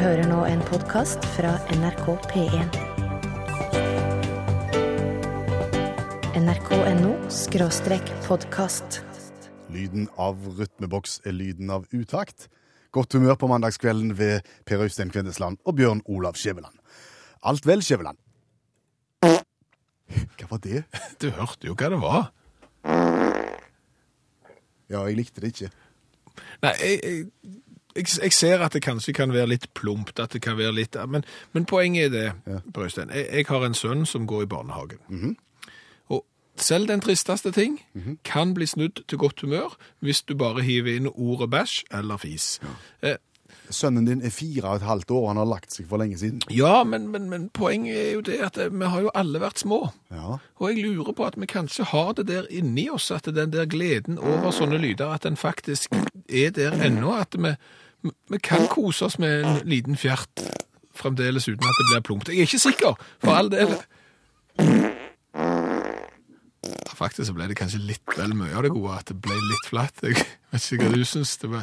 hører nå en podkast fra NRK P1. nrk.no skråstrek podkast. Lyden av rytmeboks er lyden av utakt. Godt humør på mandagskvelden ved Per Øystein Kvindesland og Bjørn Olav Skjæveland. Alt vel, Skjæveland? Hva var det? Du hørte jo hva det var. Ja, jeg likte det ikke. Nei, jeg, jeg, jeg, jeg ser at det kanskje kan være litt plumpt, at det kan være litt Men, men poenget er det, ja. Brøystein. Jeg, jeg har en sønn som går i barnehagen. Og selv den tristeste ting kan bli snudd til godt humør hvis du bare hiver inn ordet bæsj eller fis. Eh, Sønnen din er fire og et halvt år, og han har lagt seg for lenge siden. ja, men, men, men poenget er jo det at eh, vi har jo alle vært små. Ja, Og jeg lurer på at vi kanskje har det der inni oss, at den der gleden over sånne lyder, at den faktisk er der ennå, at vi, vi kan kose oss med en liten fjert fremdeles uten at det blir plumpt. Jeg er ikke sikker, for all del. Faktisk så ble det kanskje litt vel mye av det gode, at det ble litt flatt. Jeg vet ikke hva du synes det ble...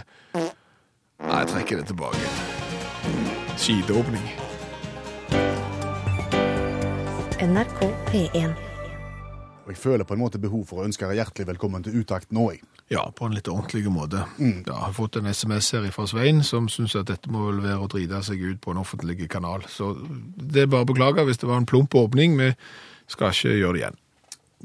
Nei, jeg trekker det tilbake. Skideåpning. NRK P1. og jeg føler på en måte behov for å ønske deg hjertelig velkommen til Utakt nå, jeg. Ja, på en litt ordentlig måte. Ja, jeg har fått en SMS her fra Svein som syns at dette må vel være å drite seg ut på en offentlig kanal. Så det er bare å beklage hvis det var en plump åpning. Vi skal ikke gjøre det igjen.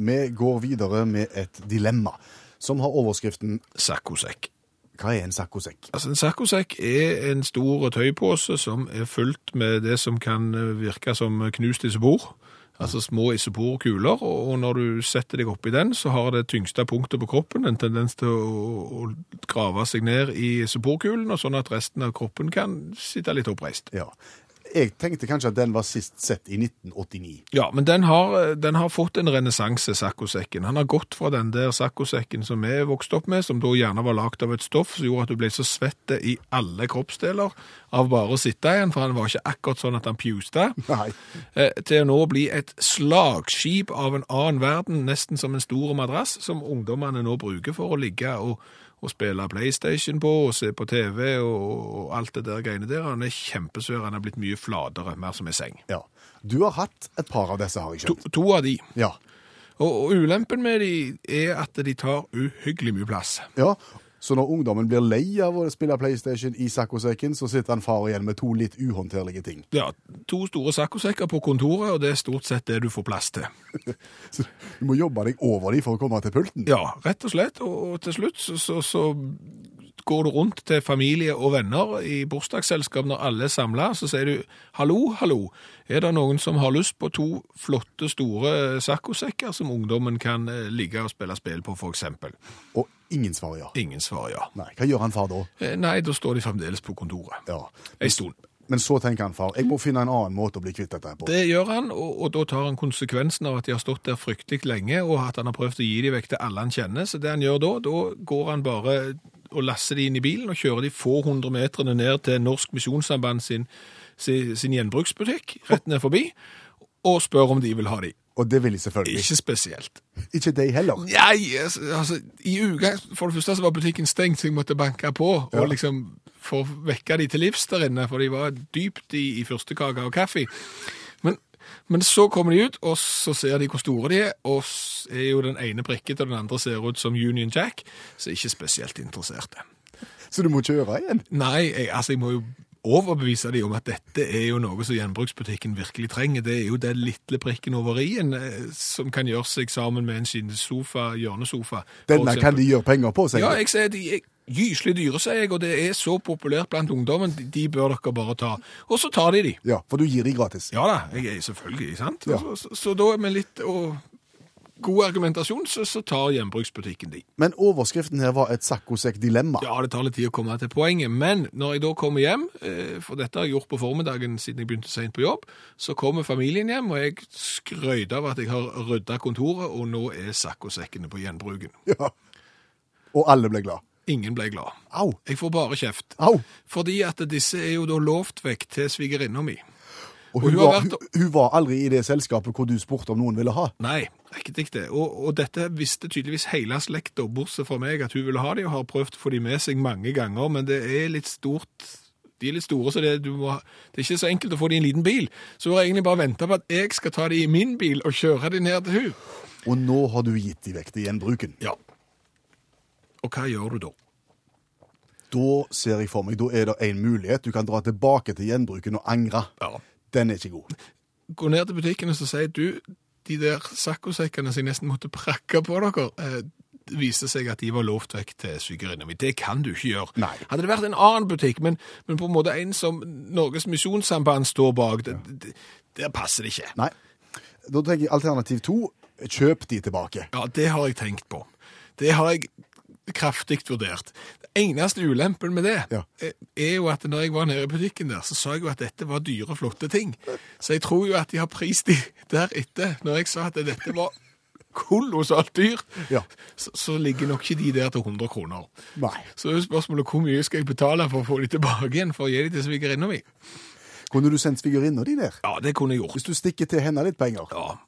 Vi går videre med et dilemma som har overskriften Saccosekk. Hva er en saccosekk? Altså, en saccosekk er en stor tøypose som er fylt med det som kan virke som knust isopor. Altså små isoporkuler, og når du setter deg oppi den, så har det tyngste punktet på kroppen en tendens til å grave seg ned i isoporkulen, og sånn at resten av kroppen kan sitte litt oppreist. Ja. Jeg tenkte kanskje at den var sist sett i 1989. Ja, men den har, den har fått en renessanse, saccosekken. Han har gått fra den der saccosekken som vi vokste opp med, som da gjerne var lagd av et stoff som gjorde at du ble så svett i alle kroppsdeler av bare å sitte i den, for han var ikke akkurat sånn at han pjuste, Nei. eh, til å nå bli et slagskip av en annen verden, nesten som en stor madrass, som ungdommene nå bruker for å ligge og, og spille PlayStation på, og se på TV og, og alt det der greiene der. Han er kjempesvær, han er blitt mye flatere, mer som ei seng. Ja. Du har hatt et par av disse, har jeg To, to av de. Ja. Og, og ulempen med de er at de tar uhyggelig mye plass. ja. Så når ungdommen blir lei av å spille PlayStation i saccosekken, så sitter han far igjen med to litt uhåndterlige ting. Ja, to store saccosekker på kontoret, og det er stort sett det du får plass til. Så du må jobbe deg over dem for å komme til pulten. Ja, rett og slett. Og, og til slutt så, så, så går du rundt til familie og venner i bursdagsselskap når alle er samla, så sier du 'hallo, hallo'. Er det noen som har lyst på to flotte, store saccosekker som ungdommen kan eh, ligge og spille spill på, f.eks.? Og ingen svarer ja. Ingen svarer ja. Nei, Hva gjør han far da? Eh, Nei, da står de fremdeles på kontoret. Ja. Ei stund. Men så tenker han far, jeg må finne en annen måte å bli kvitt dette på. Det gjør han, og, og da tar han konsekvensen av at de har stått der fryktelig lenge, og at han har prøvd å gi de vekk til alle han kjenner. Så det han gjør da, da går han bare og lasser de inn i bilen og kjører de få hundre meterne ned til Norsk Misjonssamband sin, sin, sin gjenbruksbutikk, rett ned forbi, og spør om de vil ha de. Og det vil de selvfølgelig. Ikke spesielt. Ikke de heller. Nei, altså, altså, i uka, for det første så var butikken stengt, så jeg måtte banke på, Ja. og liksom få vekke de til livs der inne, for de var dypt i, i fyrstekake og kaffe. Men, så kommer de ut, og så ser de hvor store de er, og så er jo den ene prikket, og den andre ser ut som Union Jack, så ikke spesielt interesserte. Så du må kjøre igjen. Nei, jeg, altså jeg må jo overbevise dem om at dette er jo noe som gjenbruksbutikken virkelig trenger. Det er jo den lille prikken over i-en eh, som kan gjøre seg sammen med en skinnsofa, hjørnesofa. Denne kan de gjøre penger på, sier du? Ja, jeg er gyselig dyre, sier jeg, og det er så populært blant ungdommen, de, bør dere bare ta. Og så tar de de. Ja, for du gir de gratis. Ja da, jeg er selvfølgelig, sant? Ja. Så, så, så da med litt og god argumentasjon, så, så tar gjenbruksbutikken de. Men overskriften her var et saccosekk-dilemma. Ja, det tar litt tid å komme til poenget, men når jeg da kommer hjem, eh, for dette har jeg gjort på formiddagen siden jeg begynte sent på jobb, så kommer familien hjem, og jeg skrøyter av at jeg har rydda kontoret, og nå er saccosekkene på gjenbruken. Ja. Og alle ble glad. Ingen ble glad. Au! Jeg får bare kjeft. Au! Fordi at disse er jo da lovt vekk til svigerinna mi. Og Og hun, hun var, vært- hun, hun var aldri i det selskapet hvor du spurte om noen ville ha. Nei, riktig det. Og, og dette visste tydeligvis hele slekta, bortsett fra meg, at hun ville ha de, og har prøvd å få de med seg mange ganger, men det er litt stort De er litt store, så det, du må, det er ikke så enkelt å få de i en liten bil. Så hun har egentlig bare venta på at jeg skal ta de i min bil og kjøre de ned til hun. Og nå har du gitt de vekk til gjenbruken. Ja. Og hva gjør du da? Da ser jeg for meg, da er det en mulighet. Du kan dra tilbake til gjenbruken og angre. Ja. Den er ikke god. Gå ned til butikken og så sier du, de der saccosekkene som jeg nesten måtte prakke på dere, eh, det viste seg at de var lovt vekk til svigerinna mi. Det kan du ikke gjøre. Nei. Hadde det vært en annen butikk, men, men på en måte en som Norges Misjonssamband står bak, ja. det, der passer det ikke. Nei. Da tenker jeg alternativ to. Kjøp de tilbake. Ja, det har jeg tenkt på. Det har jeg kraftig vurdert. Det eneste ulempen med det Ja. er- jo at når jeg var nede i butikken der, så sa jeg jo at dette var dyre, flotte ting. Så jeg tror jo at de har prist de deretter. Når jeg sa at dette var kolossalt dyrt, Ja. så, så ligger nok ikke de der til 100 kroner. Nei. Så er spørsmålet hvor mye skal jeg betale for å få de tilbake igjen, for å gi de til svigerinna mi? Kunne du sendt svigerinna di der? Ja, det kunne jeg gjort. Hvis du stikker til henne litt penger. Ja,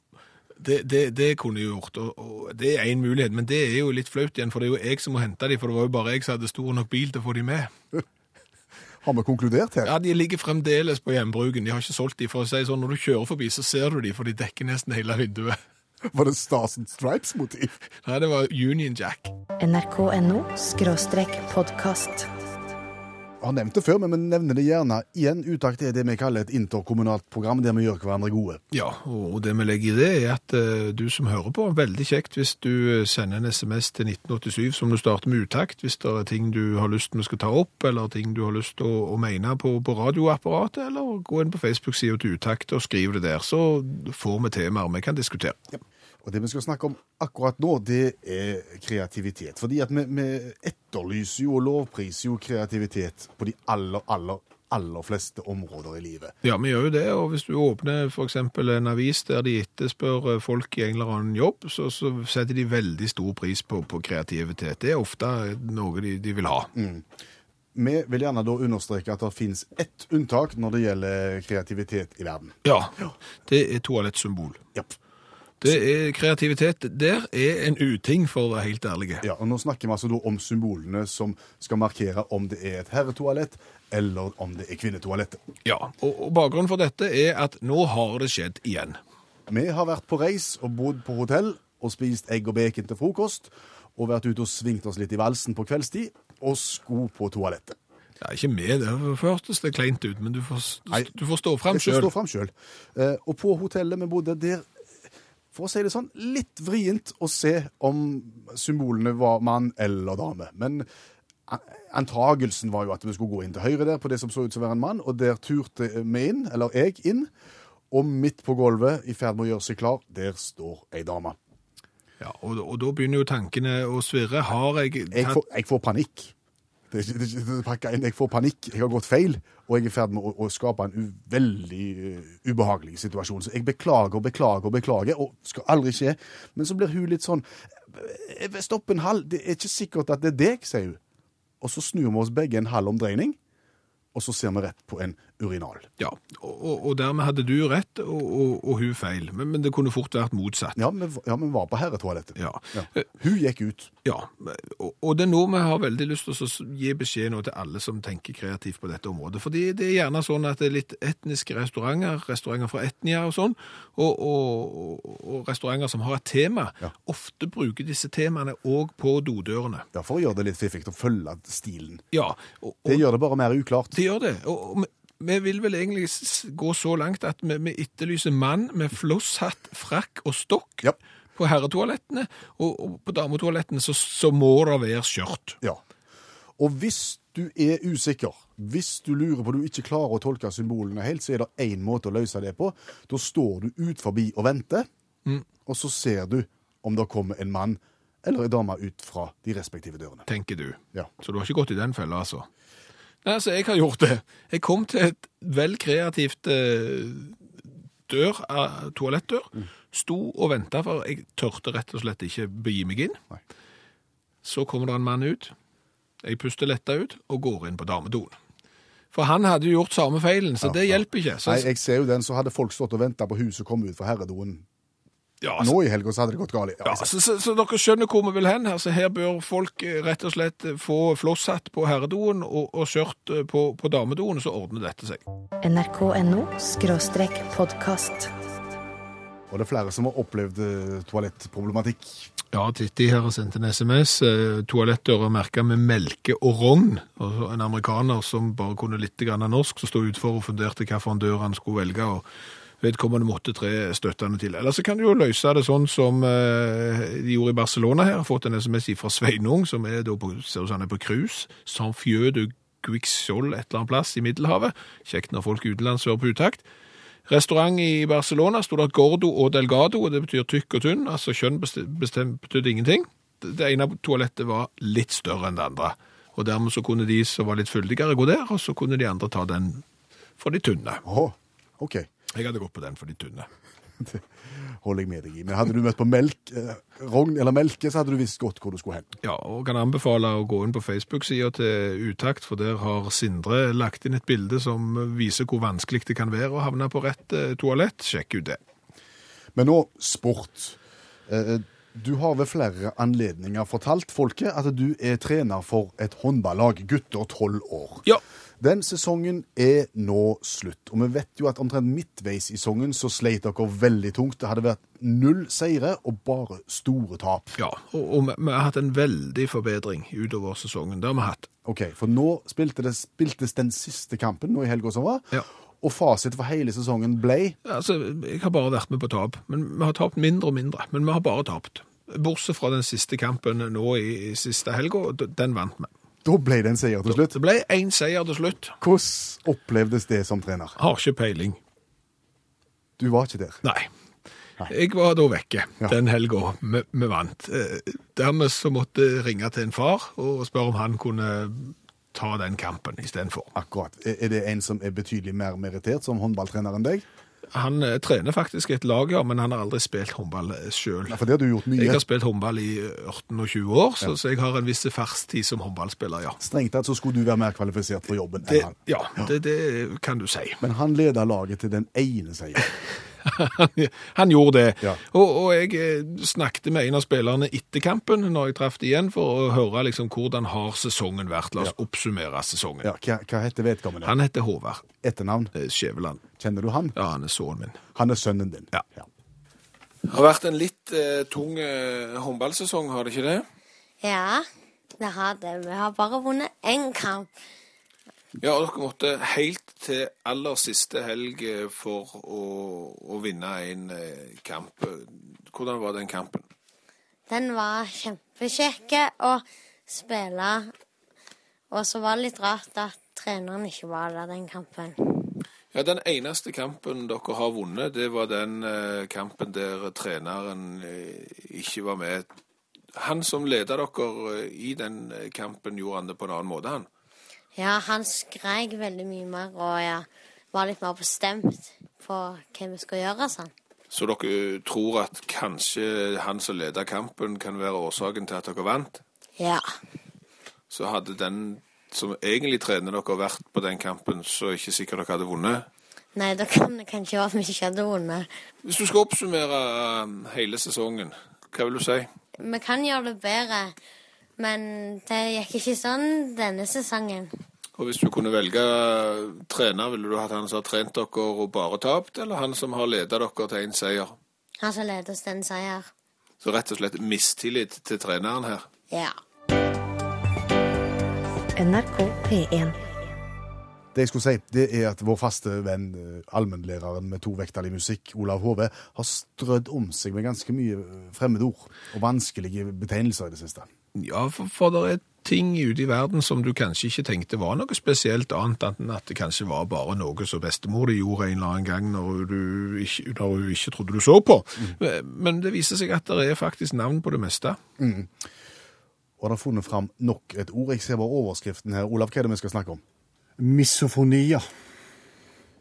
det, det, det kunne jeg gjort, og, og det er en mulighet, men det er jo litt flaut igjen, for det er jo jeg som må hente dem, for det var jo bare jeg som hadde stor nok bil til å få dem med. Har vi konkludert her? Ja, de ligger fremdeles på hjembruken, de har ikke solgt de, for å si sånn, når du kjører forbi så ser du de, for de dekker nesten hele vinduet. Var det Stars and Stripes-motiv? Nei, det var Union Jack. nrk.no podkast. Har nevnt det før, men vi nevner det gjerne igjen. Utakt er det vi kaller et interkommunalt program der vi gjør hverandre gode. Ja, og det vi legger i det er at eh, du som hører på, veldig kjekt hvis du eh, sender en sms til 1987 som du starter med utakt, hvis det er ting du har lyst vi skal ta opp, eller ting du har lyst til å, å mene på, på radioapparatet, eller gå inn på Facebook-sida til utakt og skriv det der, så får vi temaer vi kan diskutere. Og det vi skal snakke om akkurat nå, det er kreativitet. Fordi at vi, vi etterlyser jo og lovpriser jo kreativitet på de aller, aller, aller fleste områder i livet. Ja, vi gjør jo det, og hvis du åpner eksempel en avis der de etterspør eh, folk i en eller annen jobb, så, så setter de veldig stor pris på, på kreativitet. Det er ofte noe de, de vil ha. Vi vil gjerne da understreke at det finnes ett unntak når det gjelder kreativitet i verden. Ja, det er toalettsymbol. Ja. Det er kreativitet. Der er en uting, for å være helt ærlig. Ja, og Nå snakker vi altså om symbolene som skal markere om det er et herretoalett eller om det er kvinnetoalett. Ja, og, og bakgrunnen for dette er at nå har det skjedd igjen. Vi har vært på reis og bodd på hotell og spist egg og bacon til frokost, og vært ute og svingt oss litt i valsen på kveldstid, og sko på toalettet. Ja, ikke med, det hørtes det kleint ut, men du får, du får stå frem Jeg får stå frem sjøl. Eh, og på hotellet vi bodde der, for å si det sånn, litt vrient å se om symbolene var mann eller dame. Men antagelsen var jo at vi skulle gå inn til høyre der på det som så ut som å være en mann, og der turte vi inn, eller jeg inn, og midt på gulvet, i ferd med å gjøre seg klar, der står ei dame. Ja, og, og da begynner jo tankene å svirre. Har jeg Jeg får, jeg får panikk. Det er ikke, det er inn. Jeg får panikk. Jeg har gått feil, og jeg er i ferd med å, å skape en u, veldig uh, ubehagelig situasjon. Så jeg beklager og beklager og beklager, og skal aldri skje. Men så blir hun litt sånn eh, Stopp en halv. Det er ikke sikkert at det er deg, sier hun. Og så snur vi oss begge en halv omdreining, og så ser vi rett på en urinal. Ja, og, og, dermed hadde du rett, og, og, og hun feil. Men, men det kunne fort vært motsatt. Ja, vi, ja, var på herretoalettet. Ja. Ja. Hun gikk ut. Ja, og, det er nå vi har veldig lyst til å gi beskjed nå til alle som tenker kreativt på dette området. Fordi det er gjerne sånn at det er litt etniske restauranter, restauranter fra Etnia og sånn, og, restauranter som har et tema, Ja. ofte bruker disse temaene òg på dodørene. Ja, for å gjøre det litt fiffig å følge stilen. Ja, Det gjør det bare mer uklart. det gjør det. Og vi- vi vil vel egentlig gå så langt at vi, vi etterlyser mann med flosshatt, frakk og stokk Ja. på herretoalettene, og, og på dametoalettene så, så må det være skjørt. Ja. Og hvis du er usikker, hvis du lurer på du ikke klarer å tolke symbolene helt, så er det én måte å løse det på. Da står du ut forbi og venter, og så ser du om det kommer en mann eller en dame ut fra de respektive dørene. tenker du. Ja. Så du har ikke gått i den fella, altså? Nei, altså, jeg har gjort det. Jeg kom til et vel kreativt eh, dør, eh, toalettdør, sto og venta, for jeg tørte rett og slett ikke begi meg inn. Nei. Så kommer det en mann ut. Jeg puster letta ut og går inn på damedoen. For han hadde jo gjort samme feilen, så Ja, det ja. hjelper ikke. Så, Nei, jeg ser jo den, så hadde folk stått og venta på huset kom ut fra herredoen Ja, altså- Nå i helga så hadde det gått galt. Ja, så, så, så dere skjønner hvor vi vil hen. Altså, her bør folk eh, rett og slett få flosshatt på herredoen og, og skjørt eh, på, på damedoen, så ordner dette seg. nrk.no podkast. Og det er flere som har opplevd eh, toalettproblematikk. Ja, Titti her har sendt en SMS. Toalettdører merka med melke og rogn. En amerikaner som bare kunne litt grann av norsk, som stod utfor og funderte hvilken dør han skulle velge. og Vedkommende måtte tre støttende til. Eller så kan du jo løse det sånn som eh, de gjorde i Barcelona her. Fått en SMS fra Sveinung, som er da på, ser er på cruise. Saint-Fieu de Guixol et eller annet plass i Middelhavet. Kjekt når folk utenlands hører på utakt. Restaurant i Barcelona stod det Gordo og Delgado, og det betyr tykk og tynn. Altså kjønn betydde ingenting. Det ene toalettet var litt større enn det andre. Og dermed så kunne de som var litt fyldigere gå der, og så kunne de andre ta den for de tynne. Åh, ok. Jeg hadde gått på den for de tynne. Det holder jeg med deg i. Men hadde du møtt på melk, eh, rogn eller melke, så hadde du visst godt hvor du skulle hen. Ja, og kan anbefale å gå inn på Facebook-sida til Utakt, for der har Sindre lagt inn et bilde som viser hvor vanskelig det kan være å havne på rett eh, toalett. Sjekk ut det. Men nå sport. Eh, Du har ved flere anledninger fortalt folket at du er trener for et håndballag, gutter tolv år. Ja. Den sesongen er nå slutt, og vi vet jo at omtrent midtveis i sesongen så sleit dere veldig tungt. Det hadde vært null seire og bare store tap. Ja, og, og vi, vi har hatt en veldig forbedring utover sesongen. Det har vi hatt. Ok, For nå spilte det, spiltes den siste kampen nå i helga som var, Ja. og fasit for hele sesongen ble Altså, Jeg har bare vært med på tap, men vi har tapt mindre og mindre. Men vi har bare tapt. Bortsett fra den siste kampen nå i, i siste helga, den vant vi. Da ble det en seier til slutt. Det ble én seier til slutt. Hvordan opplevdes det som trener? Har ikke peiling. Du var ikke der. Nei. Jeg var da vekke Ja. den helga vi, vi vant. Eh, Dermed så måtte jeg ringe til en far og spørre om han kunne ta den kampen istedenfor. Akkurat. Er det en som er betydelig mer merittert som håndballtrener enn deg? Han eh, trener faktisk et lag, ja, men han har aldri spilt håndball sjøl. Ja, For det har du gjort Jeg har spilt håndball i 18 og 20 år, så, så jeg har en viss fartstid som håndballspiller, ja. Strengt tatt så skulle du være mer kvalifisert for jobben Det, enn han. ja, det, det kan du si. Men han leder laget til den ene seieren. Han, gjorde det. Ja. Og, og jeg eh, snakket med en av spillerne etter kampen når jeg traff igjen, for å høre liksom hvordan har sesongen vært. La oss oppsummere sesongen. Ja, hva, hva heter vedkommende? Han heter Håvard Etternavn? eh, Skjæveland. Kjenner du han? Ja, han er sønnen min. Han er sønnen din. Ja. Det har vært en litt eh, tung eh, håndballsesong, har det ikke det? Ja, det har det. Vi har bare vunnet én kamp. Ja, og dere måtte helt til aller siste helg eh, for å, å vinne en eh, kamp. Hvordan var den kampen? Den var kjempekjekk å spille. Og så var det litt rart at treneren ikke var der den kampen. Ja, Den eneste kampen dere har vunnet, det var den eh, kampen der treneren ikke var med. Han som leda dere i den kampen, gjorde han det på en annen måte, han? Ja, han skrek veldig mye mer og ja, var litt mer bestemt på hva vi skal gjøre. sånn. Så dere tror at kanskje han som leda kampen, kan være årsaken til at dere vant? Ja. Så hadde den som egentlig trener dere vært på den kampen, så er ikke sikkert dere hadde vunnet? Nei, da kan det kanskje være at vi ikke hadde vunnet. Hvis du skal oppsummere eh, hele sesongen, hva vil du si? Vi kan gjøre det bedre, men det gikk ikke sånn denne sesongen. Og hvis du kunne velge trener, ville du hatt han som har trent dere og bare tapt, eller han som har ledet dere til en seier? Han som leder oss til en seier. Så rett og slett mistillit til treneren her. Ja. NRK P1. Det jeg skulle si, det er at vår faste venn, eh, allmennlæreren med to vekttall i musikk, Olav Hove, har strødd om seg med ganske mye eh, fremmedord og vanskelige betegnelser i det siste. Ja, for, for det er ting ute i verden som du kanskje ikke tenkte var noe spesielt annet enn at det kanskje var bare noe som bestemor di gjorde en eller annen gang når du ikke, når hun ikke trodde du så på. Men det viser seg at det er faktisk navn på det meste. Og han har funnet fram nok et ord. Jeg ser bare overskriften her. Olav, hva er det vi skal snakke om? Misofonia.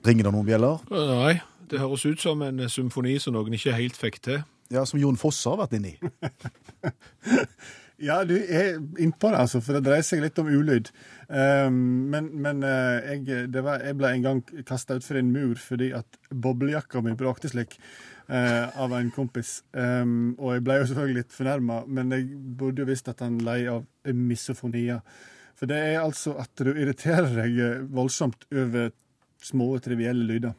Ringer det noen bjeller? Nei, det høres ut som en symfoni som noen ikke helt fikk til. Ja, som Jon Fosse har vært inni. Ja, du er innpå det, altså, for det dreier seg litt om ulyd. Um, men men eh, jeg, var, jeg ble en gang kasta utfor en mur fordi at boblejakka mi brakte slik. Uh, av en kompis. Um, og jeg ble jo selvfølgelig litt fornærma, men jeg burde jo visst at han lei av misofonia. For det er altså at du irriterer deg voldsomt over små, trivielle lyder.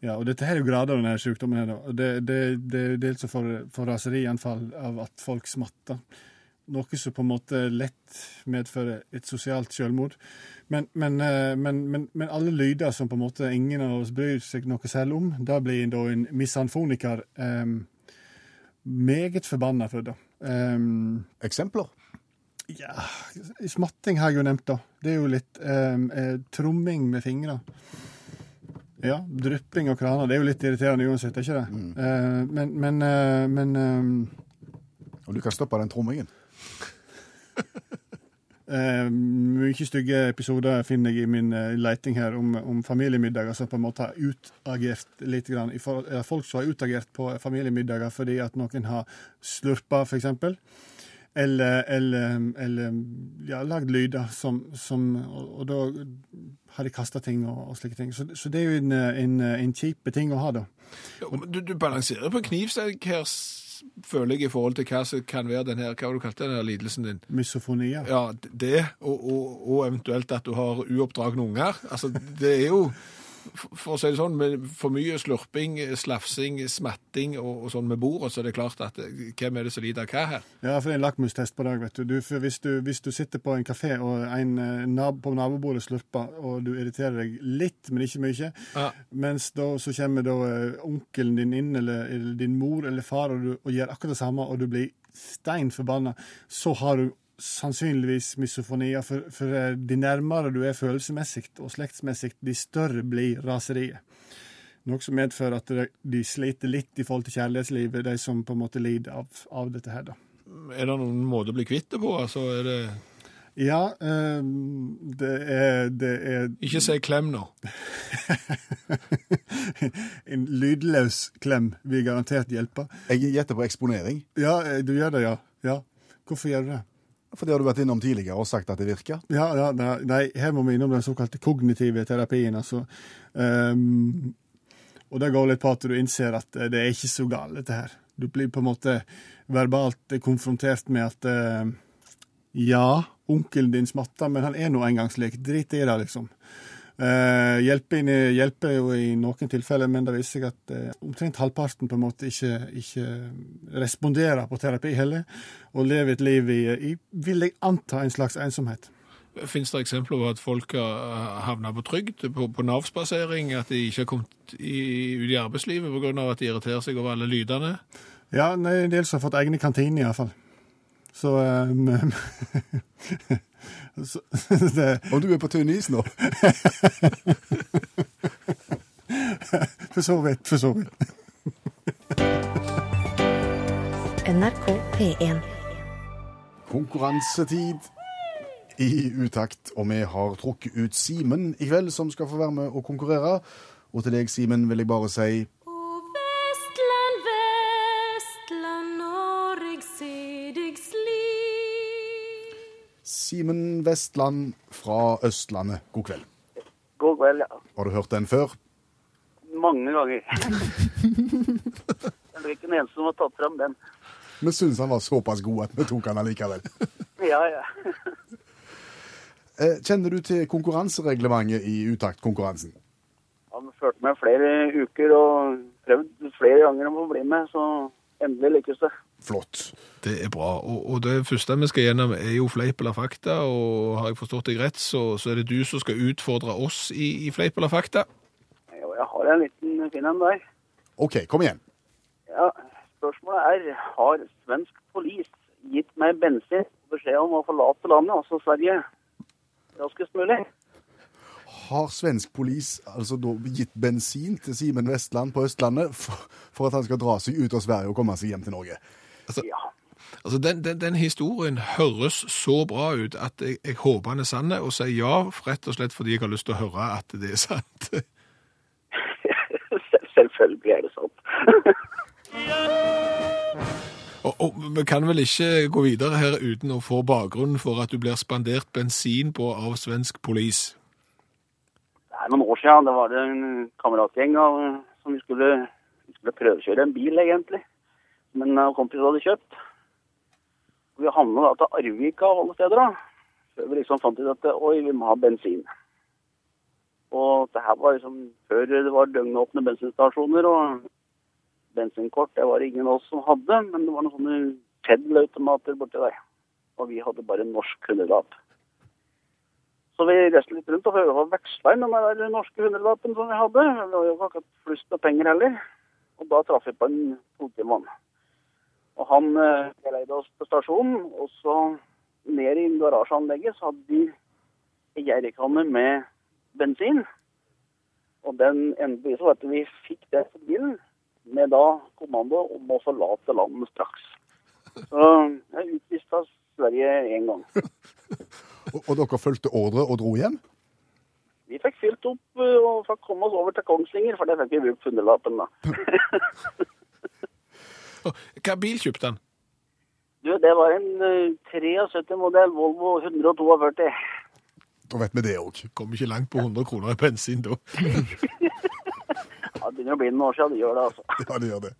Ja, og dette her er jo grader av denne sykdommen. her da. Det, det, det er dels for, for raserianfall av at folk smatter. Noe som på en måte lett medfører et sosialt selvmord. Men, men, eh, men, men, men alle lyder som på en måte ingen av oss bryr seg noe selv om, da blir da en misanfoniker um, meget forbanna for. da. Um, Eksempler? ja, smatting har jeg jo nevnt, da. Det er jo litt um, eh, tromming med fingre. Ja, drypping og kraner. Det er jo litt irriterende uansett, er ikke det? Eh, men men, uh, men ehm, Og du kan stoppe den trommingen. uh, mye stygge episoder finner jeg i min leiting her om, om familiemiddager som på en måte har utagert litt. Grann, folk som har utagert på familiemiddager fordi at noen har slurpa, f.eks. Eller, eller, eller ja, lagd lyder som, som Og, og da har de kasta ting og, og slike ting. Så, så det er jo en, en, en kjip ting å ha, da. Og, Du, du balanserer på knivsegg her, føler jeg, i forhold til hva som kan være den her, hva du kalte den her lidelsen din? Misofonia. Ja, det, og, og eventuelt at du har uoppdragne unger. Altså, det er jo, for å si det sånn, med for mye slurping, slafsing, smatting og, og sånn med bordet, så er det klart at eh, hvem er det som lider hva her? Ja, for det er en lakmustest på deg, vet du. du for hvis, du hvis du sitter på en kafé og en eh, nab på nabobordet slurper, og du irriterer deg litt, men ikke mye, Ja. mens da så kommer da eh, onkelen din inn, eller, eller din mor eller far, og, du, og gjør akkurat det samme, og du blir stein forbanna, så har du sannsynligvis misofonier, For, for eh, de nærmere du er følelsesmessig og slektsmessig, de større blir raseriet. Noe som medfører at de- sliter litt i forhold til kjærlighetslivet, de som på en måte lider av, av dette her, da. Er det noen måte å bli kvitt det på? Altså, er det... Ja, eh, det er, det er Ikke si klem nå. en lydløs klem vil garantert hjelpe. Jeg gjetter på eksponering. Ja, eh, du gjør det, ja. ja. Hvorfor gjør du det? For det har du vært innom tidligere og sagt at det virker. Ja, ja, nei, her må vi innom den såkalte kognitive terapien. altså. Um, og det går litt på at du innser at eh, det er ikke så galt, dette her. Du blir på en måte verbalt konfrontert med at uh, ja, onkelen din smatter, men han er nå engang slik. Drit i det, liksom. Uh, hjelper, hjelper jo i noen tilfeller, men det viser seg at eh, omtrent halvparten på en måte ikke, ikke responderer på terapi heller, og lever et liv i, i, vil jeg anta, en slags ensomhet. Finnes det eksempler på at folk har havnet på trygd, på, på Nav-spasering, at de ikke har kommet i, ut i arbeidslivet av at de irriterer seg over alle lydene? Ja, en del som har fått egne kantiner, iallfall. Så, um, så det, Og du er på tynn is nå. For så vidt, for så vidt. NRK P1. Konkurransetid i utakt, og vi har trukket ut Simen i kveld, som skal få være med og konkurrere. Og til deg, Simen, vil jeg bare si Simen Vestland fra Østlandet, god kveld. God kveld, ja. Har du hørt den før? Mange ganger. Jeg er ikke den eneste som har tatt fram den. Vi syns han var såpass god at vi tok han allikevel. Ja, ja. Eh, Kjenner du til konkurransereglementet i utaktkonkurransen? Han førte meg flere uker og prøvd flere ganger om å bli med, så endelig lykkes det. Flott. Det er bra. Og, og det første vi skal gjennom er jo fleip eller fakta, og har jeg forstått deg rett, så, så er det du som skal utfordre oss i, i fleip eller fakta. Jo, jeg har en liten fin en der. OK, kom igjen. Ja, spørsmålet er, har svensk polis gitt meg bensin og beskjed om å forlate landet, altså Sverige, raskest mulig? Har svensk polis altså da gitt bensin til Simen Vestland på Østlandet for, for at han skal dra seg ut av Sverige og komme seg hjem til Norge? Ja. Altså, den, den, den historien høres så bra ut at jeg, jeg håper han er sann, og sier ja, rett og slett fordi jeg har lyst til å høre at det er sant. Selv- Selvfølgelig er det sant. Og, og vi kan vel ikke gå videre her uten å få bakgrunnen for at du blir spandert bensin på av svensk polis. Det er noen år siden. Det var det en kameratgjeng av, som vi skulle, vi skulle prøvekjøre en bil, egentlig. Som en eh, kompis hadde kjøpt. Vi havna da til Arvika og alle steder, da. Før vi liksom fant ut at oi, vi må ha bensin. Og det her var liksom før det var døgnåpne bensinstasjoner, og bensinkort det var det ingen av oss som hadde, men det var noen sånne Ted-automater borti der. Og vi hadde bare norsk hundrelapp. Så vi reiste litt rundt og prøvde å veksle inn den der norske hundrelappen som vi hadde. Det var jo ikke akkurat flust med penger heller. Og da traff vi på en politimann. Og han eh, leide oss på stasjonen, og så ned i garasjeanlegget så hadde de ei med bensin. Og den endelige beviset var at vi fikk det på bilen med da kommando om å forlate landet straks. Så jeg utviste utvist av Sverige én gang. Og, og dere fulgte ordre og dro hjem? Vi fikk fylt opp eh, og fikk komme oss over til Kongsvinger, for det fikk vi brukt hundrelappen da. Hva bil kjøpte han? Du, det var en uh, 73-modell Volvo 142. Da vet vi det òg. Kom ikke langt på 100 kroner i bensin da. Ja, det begynner å bli noen år siden det gjør det, altså. Ja, det gjør det.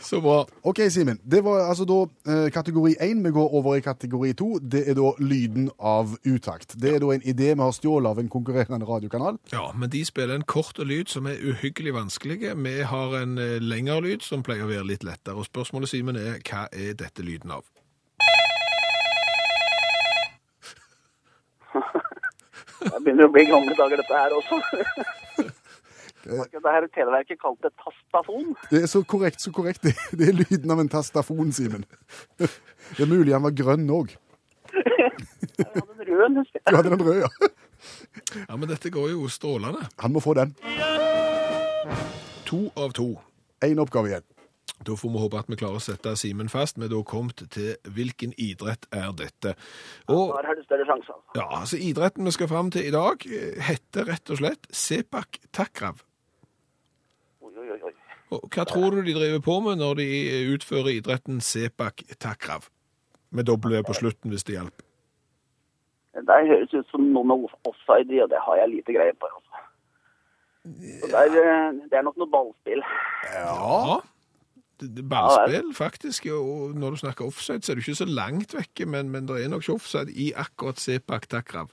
Så bra. OK, Simen. Det var altså da eh, kategori 1. Vi går over i kategori 2. Det er da lyden av utakt. Det er da en idé vi har stjålet av en konkurrerende radiokanal. Ja, men de spiller en kort lyd som er uhyggelig vanskelig. Vi har en eh, lengre lyd som pleier å være litt lettere. Og spørsmålet, Simen, er hva er dette lyden av? Det begynner å bli gamle dager, dette her også. Ikke det her Televerket kalte det tastafon? Det er så korrekt, så korrekt. Det, det er lyden av en tastafon, Simen. Det er mulig han var grønn òg. Jeg hadde en rød, husker jeg. Du hadde den røde, ja. Ja, men dette går jo strålende. Han må få den. To av to. Én oppgave igjen. Da får vi håpe at vi klarer å sette Simen fast. Vi er da kommet til hvilken idrett er dette. Og Der har du større sjanse. altså. ja, altså idretten vi skal fram til i dag, eh, heter rett og slett sepak takrav. Oi, oi, oi, oi. Og hva tror du de driver på med når de utfører idretten sepak takrav? Med doble på slutten, hvis det hjelper. Det høres ut som noen med offside i, og det har jeg lite greie på. Altså. Så det, er, eh, det er nok noe ballspill. Ja. Ballspill, faktisk. Og når du snakker offside, så er du ikke så langt vekke, men, men det er nok ikke offside i akkurat sepak takrav.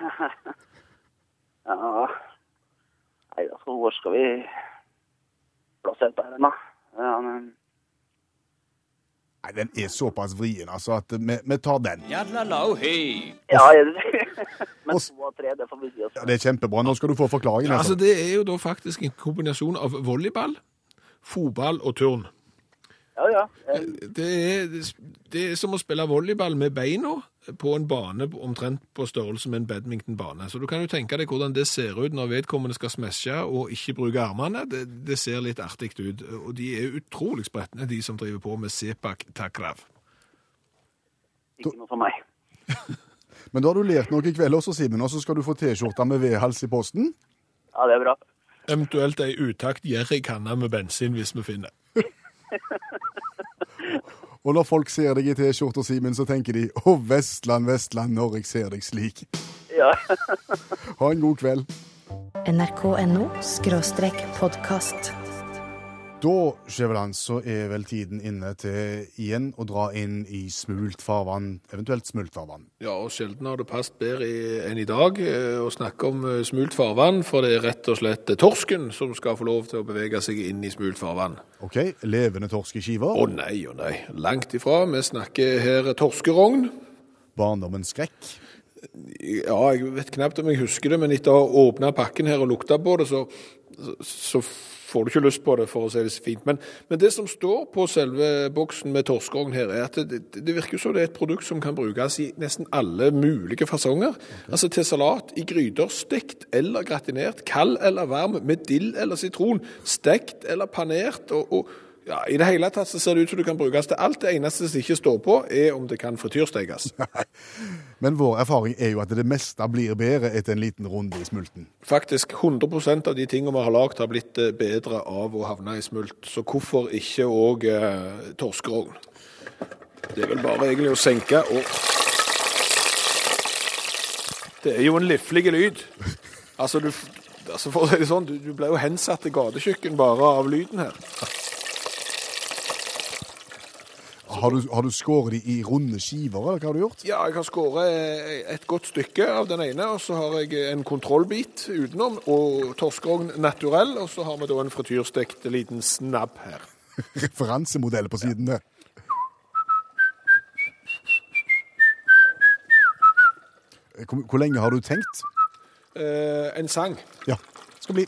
Ja. Nei, altså, hvor skal vi plassere der ennå. Nei, Den er såpass vrien altså, at vi, vi tar den. Ja, jeg... men to av tre, det får vi si oss. Ja, Det er kjempebra. Nå skal du få forklaringen. Ja, altså, Altså. det er jo da faktisk en kombinasjon av volleyball, fotball og turn. Ja, ja. Det er, det er som å spille volleyball med beina på en bane omtrent på størrelse med en badmintonbane. Så du kan jo tenke deg hvordan det ser ut når vedkommende skal smashe og ikke bruke armene. Det, det ser litt artig ut. Og de er utrolig spretne, de som driver på med sepak takrav. Ikke noe for meg. Men da har du lært noe i kveld også, Simen, og så skal du få T-skjorte med vedhals i posten. Ja, det er bra. Eventuelt ei utakt jerrykanne med bensin hvis vi finner. Og når folk ser deg i T-skjorta, Simen, så tenker de 'Å, Vestland, Vestland, når jeg ser deg slik'. Ja. Ha en god kveld. nrk.no podkast. Da, Skjæveland, så er vel tiden inne til igjen å dra inn i smult farvann, eventuelt smult farvann. Ja, og sjelden har det passet bedre enn i dag eh, å snakke om eh, smult farvann, for det er rett og slett torsken som skal få lov til å bevege seg inn i smult farvann. OK? Levende torskeskiver. Å nei, å nei. Langt ifra. Vi snakker her torskerogn. Barndommens skrekk. Ja, jeg vet knapt om jeg husker det, men etter å ha åpna pakken her og lukta på det, så, så får du ikke lyst på det, for å si det så fint. Men, men det som står på selve boksen med torskeogn her, er at det, det, virker som det er et produkt som kan brukes i nesten alle mulige fasonger. Altså til salat, i gryter, stekt eller gratinert, kald eller varm, med dill eller sitron, stekt eller panert, og, og ja, i det hele tatt så ser det ut som det kan brukes til alt. Det eneste som ikke står på, er om det kan frityrstekes. Men vår erfaring er jo at det meste blir bedre etter en liten runde i smulten. Faktisk 100% av de tingene vi har lagd, har blitt eh, bedre av å havne i smult. Så hvorfor ikke òg eh, torskerogn? Det er vel bare egentlig å senke og Det er jo en liflig lyd. Altså, du, Altså for å si det sånn, du, du ble jo hensatt til gatekjøkken bare av lyden her. Har du, har du skåret de i runde skiver, eller hva har du gjort? Ja, jeg har skåret et godt stykke av den ene, og så har jeg en kontrollbit utenom, og torskerogn naturell, og så har vi da en frityrstekt liten snabb her. Referansemodell på siden der. Hvor, hvor lenge har du tenkt? Eh, en sang. Ja, skal bli.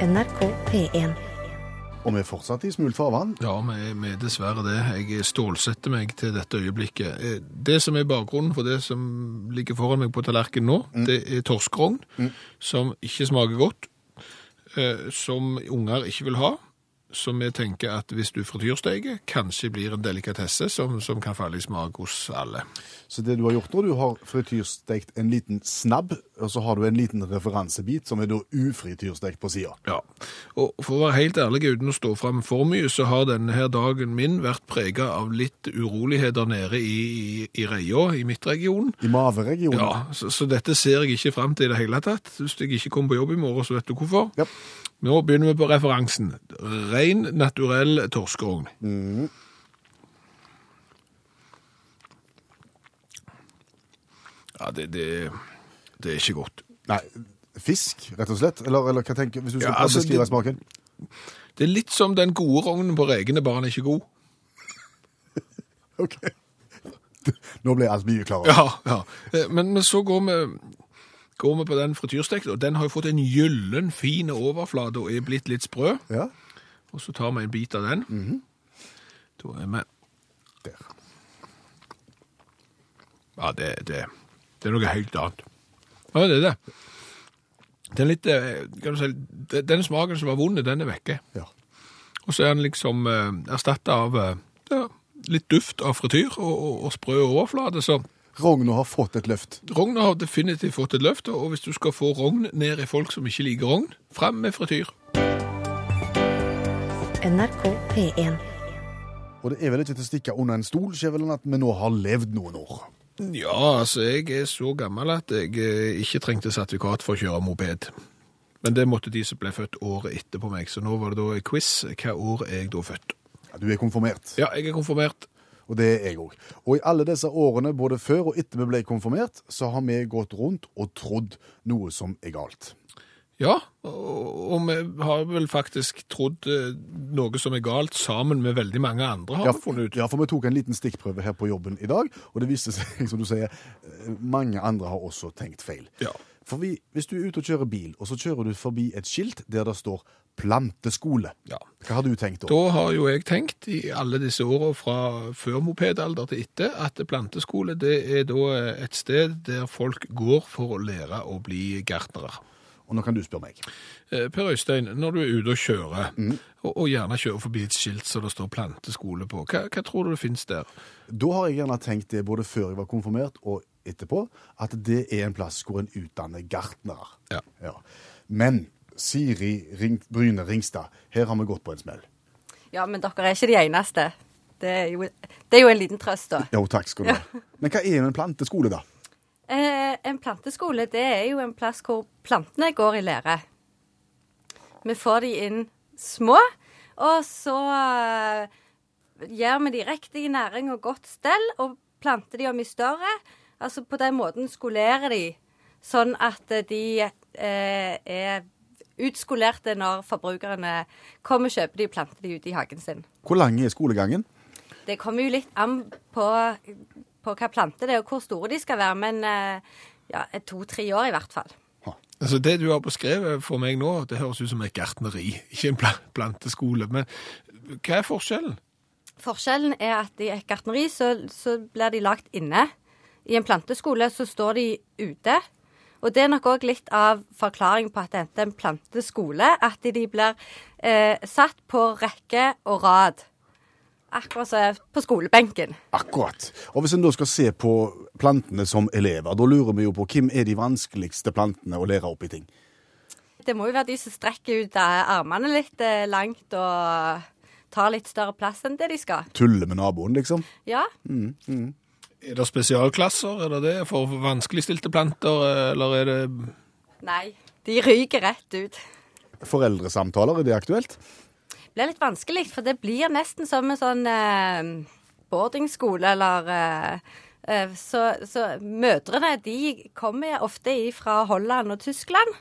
NRK P1. Og vi er fortsatt i smult farvann. Ja, vi er dessverre det. Jeg stålsetter meg til dette øyeblikket. Eh, Det som er bakgrunnen for det som ligger foran meg på tallerkenen nå, det er torskerogn, som ikke smaker godt, eh, som unger ikke vil ha, som vi tenker at hvis du frityrsteker, kanskje blir en delikatesse som, som kan falle i smak hos alle. Så det du har gjort nå, du har frityrstekt en liten snabb, og så har du en liten referansebit som er da ufrityrstekt på sida. Ja, og for å være helt ærlig uten å stå frem for mye, så har denne her dagen min vært prega av litt uroligheter nede i, i, i Reia, i midtregionen. I maveregionen. Ja, så, så dette ser jeg ikke frem til i det hele tatt. Hvis jeg ikke kommer på jobb i morgen, så vet du hvorfor. Ja. Nå begynner vi på referansen. Rein, naturell torskerogn. Ja, det, det, det er ikke godt. Nei, fisk, rett og slett? Eller, eller hva tenker hvis du skal Ja, altså, beskrive det- smaken? Det er litt som den gode rognen på rekene, bare den er ikke god. Ok. Nå ble alt mye klarere. Ja, ja. Eh, Men, men så går vi, går vi på den frityrstekte, og den har jo fått en gyllen, fin overflate og er blitt litt sprø. Ja. Og så tar vi en bit av den. Da er vi Der. Ja, det, det, det er noe helt annet. Ja, det er det. Den litt, eh, kan du si, den- smaken som var vond, den er vekke. Ja. Og så er den liksom erstatta av eh, ja, litt duft av frityr og, og, og sprø overflate. Så Rogna har fått et løft. rogn har definitivt fått et løft, og hvis du skal få rogn ned i folk som ikke liker rogn, frem med frityr. NRK P1. Og det er vel ikke til å stikke under en stol, Skjæveland, at vi nå har levd noen år. Ja, altså, jeg er så gammel at jeg eh, ikke trengte sertifikat for å kjøre moped. Men det måtte de som ble født året etter på meg, så nå var det da en quiz. Hva år er jeg da født? Ja, Du er konfirmert, Ja, jeg er konfirmert. Og det er jeg òg. Og i alle disse årene, både før og etter vi ble konfirmert, så har vi gått rundt og trodd noe som er galt. Ja, og, vi har vel faktisk trodd eh, noe som er galt sammen med veldig mange andre, har Ja, vi funnet ut. ja, for vi tok en liten stikkprøve her på jobben i dag, og det viste seg, som du sier, eh, mange andre har også tenkt feil. Ja. For vi, hvis du er ute og kjører bil, og så kjører du forbi et skilt der det står planteskole, Ja. hva har du tenkt da? Da har jo jeg tenkt i alle disse årene fra før mopedalder til etter at planteskole det er da et sted der folk går for å lære å bli gartnere. Og nå kan du spørre meg. Eh, Per Øystein, når du er ute og kjører, og, og gjerne kjører forbi et skilt som det står planteskole på, hva, hva tror du det finnes der? Da har jeg gjerne tenkt det både før jeg var konfirmert og etterpå, at det er en plass hvor en utdanner gartnere. Ja. Men Siri Ring, Bryne Ringstad, her har vi gått på en smell. Ja, men dere er ikke de eneste. Det er jo, det er jo en liten trøst, da. Jo, takk skal du ha. Men hva er en planteskole, da? Eh, en planteskole det er jo en plass hvor plantene går i lære. Vi får de inn små, og så gjør gir vi de riktig næring og godt stell, og planter de om i større. Altså på den måten skolerer de, sånn at de eh, er utskolerte når forbrukerne kommer og kjøper de og planter de ute i hagen sin. Hvor lang er skolegangen? Det kommer jo litt an på, på hva plante det er, og hvor store de skal være. Men eh, ja, to-tre år i hvert fall. Altså Det du har beskrevet for meg nå, det høres ut som et gartneri, ikke en planteskole. Men hva er forskjellen? Forskjellen er at i et gartneri så, så blir de lagt inne. I en planteskole så står de ute. Og det er nok òg litt av forklaring på at det er en planteskole. At de blir eh, satt på rekke og rad. Akkurat som på skolebenken. Akkurat. Og hvis en da skal se på plantene som elever, da lurer vi jo på hvem er de vanskeligste plantene å lære opp i ting? Det må jo være de som strekker ut armene litt eh, langt og tar litt større plass enn det de skal. Tulle med naboen, liksom? Ja, Er det spesialklasser, er det det, for vanskeligstilte planter, eller er det Nei, de ryker rett ut. Foreldresamtaler, er det aktuelt? Det blir litt vanskelig, for det blir nesten som en sånn eh, boardingskole, eller eh, eh, så, så mødrene de kommer ofte fra Holland og Tyskland.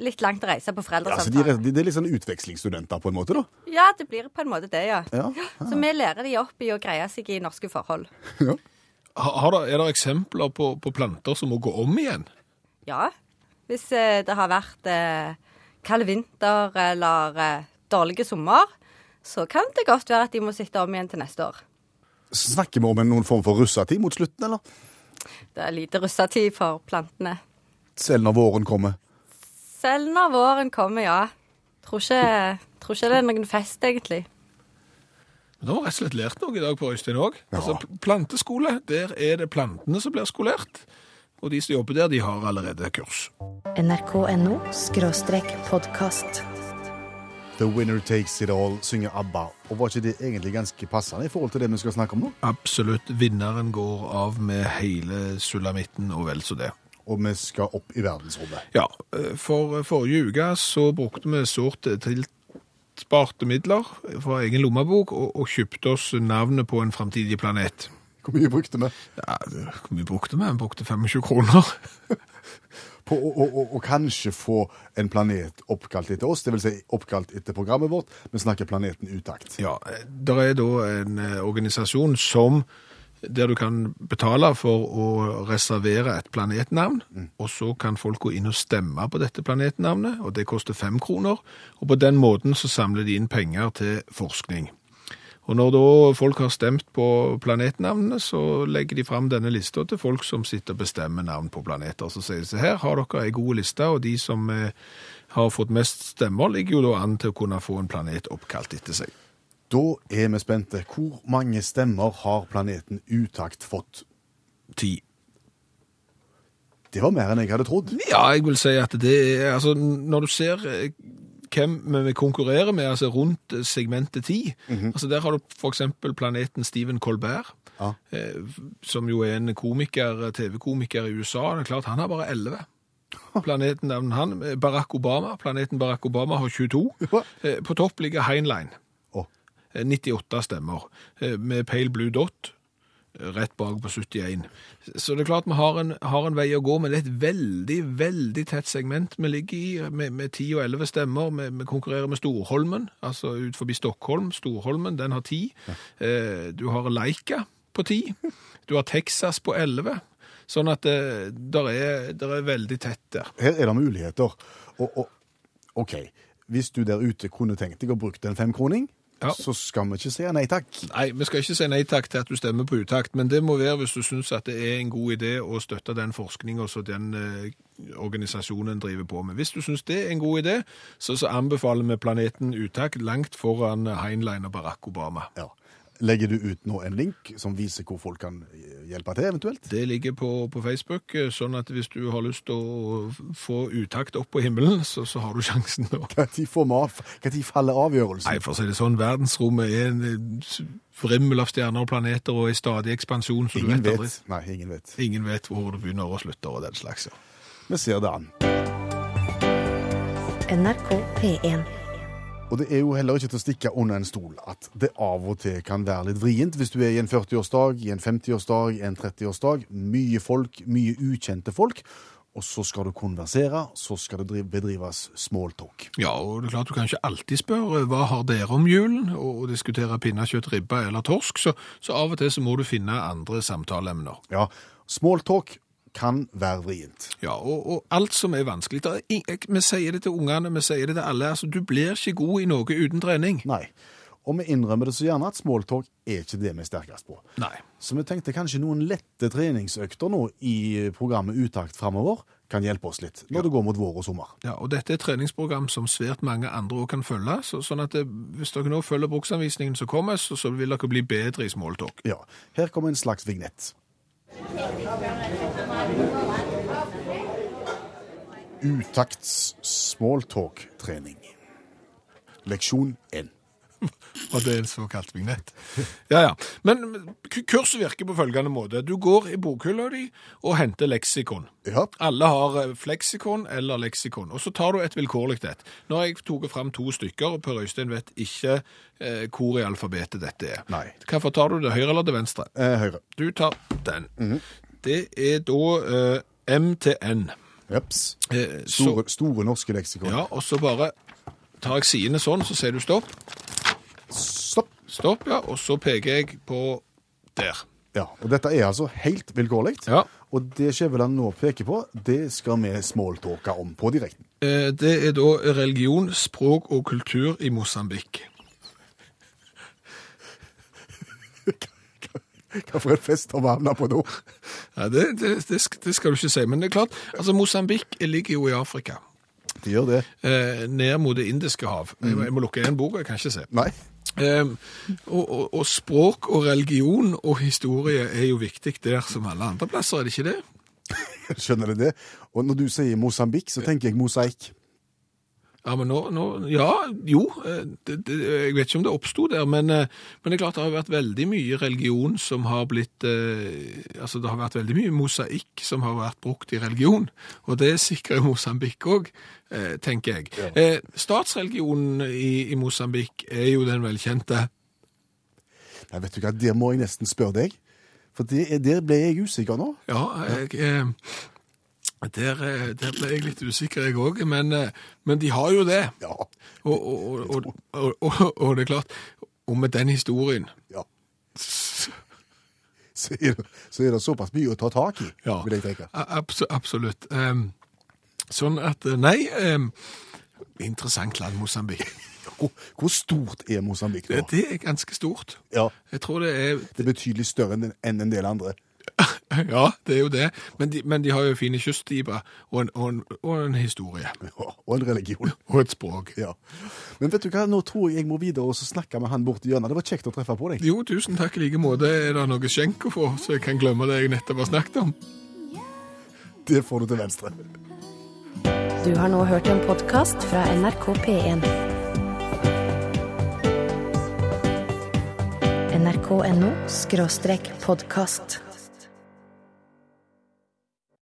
Litt langt å reise på Ja, så de, de, det er litt sånn utvekslingsstudenter på en måte, da? Ja, det blir på en måte det, ja. Ja. Så vi lærer de opp i å greie seg i norske forhold. Har, har Er det eksempler på, på planter som må gå om igjen? Ja. Hvis eh, det har vært eh, kald vinter eller eh, dårlige sommer, så kan det godt være at de må sitte om igjen til neste år. Snakker vi om noen form for russetid mot slutten, eller? Det er lite russetid for plantene. Selv når våren kommer? Selv når våren kommer, ja. Tror ikke, tror ikke det er noen fest, egentlig. Men Da har vi rett og slett lært noe i dag på Øystein òg. Altså, planteskole, der er det plantene som blir skolert. Og de som jobber der, de har allerede kurs. nrk.no podkast. The winner takes it all, synger ABBA. Og var ikke det egentlig ganske passende i forhold til det vi skal snakke om nå? Absolutt. Vinneren går av med hele sulamitten og vel så det. Og vi skal opp i verdensrommet. Ja, eh, for forrige uke så brukte vi sårt tilsparte midler fra egen lommebok og, og kjøpte oss navnet på en framtidig planet. Hvor mye brukte vi Ja, Hvor mye brukte vi? Vi brukte 25 kroner. på å, kanskje få en planet oppkalt etter oss? Det vil si oppkalt etter programmet vårt. Vi snakker planeten Utakt. Ja, det er da en eh, organisasjon som der du kan betale for å reservere et planetnavn, og så kan folk gå inn og stemme på dette planetnavnet, og det koster fem kroner, og på den måten så samler de inn penger til forskning. Og når da folk har stemt på planetnavnene, så legger de fram denne lista til folk som sitter og bestemmer navn på planeter. Så sier de her har dere ei god liste, og de som eh, har fått mest stemmer, ligger jo da an til å kunne få en planet oppkalt etter seg. Da er vi spente. Hvor mange stemmer har planeten Utakt fått? Ti. Det var mer enn jeg hadde trodd. Ja, jeg vil si at det er Altså, når du ser eh, hvem vi konkurrerer med, altså rundt eh, segmentet 10 altså Der har du eksempel planeten Stephen Colbert, Ja. eh, som jo er en komiker, TV-komiker i USA. Det er klart, han har bare 11. Planeten han, Barack Obama. Planeten Barack Obama har 22. Ja. På topp ligger Heinlein. Å. Eh, 98 stemmer. Eh, Med Pale Blue Dot eh, rett bak på 71. Så det er klart vi har en, har en vei å gå, men det er et veldig, veldig tett segment vi ligger i, med, med 10 og 11 stemmer. Vi, vi konkurrerer med Storholmen, altså ut forbi Stockholm. Storholmen, den har 10. Eh, du har Leica på 10. Du har Texas på 11. Sånn at det der er, der er veldig tett der. Her er det muligheter. Og, og OK, hvis du der ute kunne tenkt deg å bruke en femkroning, Ja. så skal vi ikke si nei takk. Nei, vi skal ikke si nei takk til at du stemmer på utakt, men det må være hvis du syns at det er en god idé å støtte den forskninga som den eh, organisasjonen driver på med. Hvis du syns det er en god idé, så, så anbefaler vi Planeten Utakt langt foran Heinlein og Barack Obama. Ja. Legger du ut nå en link som viser hvor folk kan hjelpe til, eventuelt? Det ligger på, på Facebook, eh, sånn at hvis du har lyst til å få utakt opp på himmelen, så, så har du sjansen nå. Når? Faller avgjørelsen? Nei, for å si det sånn, verdensrommet er en eh, vrimmel av stjerner og planeter og i stadig ekspansjon, så du ingen vet vet. aldri. Nei, ingen vet. Ingen vet hvor det begynner og slutter og den slags. Vi ser det an. NRK P1. Og det er jo heller ikke til å stikke under en stol at det av og til kan være litt vrient hvis du er i en 40-årsdag, i en 50-årsdag, i en 30-årsdag. Mye folk, mye ukjente folk. Og så skal du konversere, så skal det driv- bedrives smalltalk. Ja, og det er klart du kan ikke alltid spørre hva har dere om julen, og, diskutere pinnekjøtt, ribba eller torsk, så, så av og til så må du finne andre samtaleemner. Ja, smalltalk kan være vrient. Ja, og, og alt som er vanskelig, er, ing- vi sier det til ungene, vi sier det til alle, altså du blir ikke god i noe uten trening. Nei. Og vi innrømmer det så gjerne at smalltalk er ikke det vi er sterkest på. Nei. Så vi tenkte kanskje noen lette treningsøkter nå i programmet Utakt framover kan hjelpe oss litt når det går mot vår og sommer. Ja, og dette er et treningsprogram som svært mange andre òg kan følge, så, sånn at det, hvis dere nå følger bruksanvisningen som kommer, så, så vil dere bli bedre i smalltalk. Ja, her kommer en slags vignett. Utakts smalltalk-trening. Leksjon 1. Og det er en såkalt vignett. Ja, ja. Men kurset virker på følgende måte. Du går i bokhylla di og henter leksikon. Ja. Alle har eh, fleksikon eller leksikon, og så tar du et vilkårlig et. Nå har jeg tatt fram to stykker, og Per Øystein vet ikke eh, hvor i alfabetet dette er. Nei. Hvorfor tar du det høyre eller det venstre? Eh, høyre. Du tar den. Det er da eh, M til N. Jeps. Eh, Store, store norske leksikon. Ja, og så bare tar jeg sidene sånn, så sier du stopp. Stopp. Stopp, ja, og så peker jeg på der. Ja, og dette er altså helt vilkårlig. Ja. Og det Skjæveland nå peker på, det skal vi smalltalke om på direkten. Eh, Det er da religion, språk og kultur i Mosambik. Hva for en fest har vi havna på nå? Ja, det, det, det, det skal du ikke si, men det er klart, altså Mosambik ligger jo i Afrika, De gjør det. eh, ned mot det indiske hav. Jeg, må- jeg må lukke igjen boka, jeg kan ikke se. Nei. Eh, og, og, og språk og religion og historie er jo viktig der som alle andre plasser, er det ikke det? Skjønner du det? Og når du sier Mosambik, så tenker jeg mosaikk. Ja, men nå, nå Ja, jo. eh, Det, det, jeg vet ikke om det oppsto der, men, eh, men det er klart det har vært veldig mye religion som har blitt eh, Altså, det har vært veldig mye mosaikk som har vært brukt i religion, og det sikrer jo i Mosambik òg, eh, tenker jeg. Eh, statsreligionen i, i Mosambik er jo den velkjente Nei, vet du hva, Der må jeg nesten spørre deg. For det, er- der ble jeg usikker nå. Ja, jeg eh, der, eh, der ble jeg litt usikker, jeg òg, men, eh, men de har jo det. Ja. Og, og, og, og, det er klart, og med den historien ja. Så er, det, så er det såpass mye å ta tak i, Ja, vil jeg tenke. a- abso absolutt. Um, sånn at, eh, nei, Um, interessant land, Mosambik. Hvor, hvor stort er Mosambik nå? Det, det er ganske stort. Ja, Jeg tror det er, det er betydelig større enn en del andre. ja, det er jo det. Men de, men de har jo fine kyststiber og en, og, og en historie. Ja, Og en religion. Og et språk. Ja. Men vet du hva, nå tror jeg jeg må videre og snakke med han borti hjørnet. Det var kjekt å treffe på deg. Jo, tusen takk i like måte. Er det noe skjenk å få, så jeg kan glemme det jeg nettopp har snakket om? Det får du til venstre. Du har nå hørt en podkast fra NRK P1. nrk.no podkast.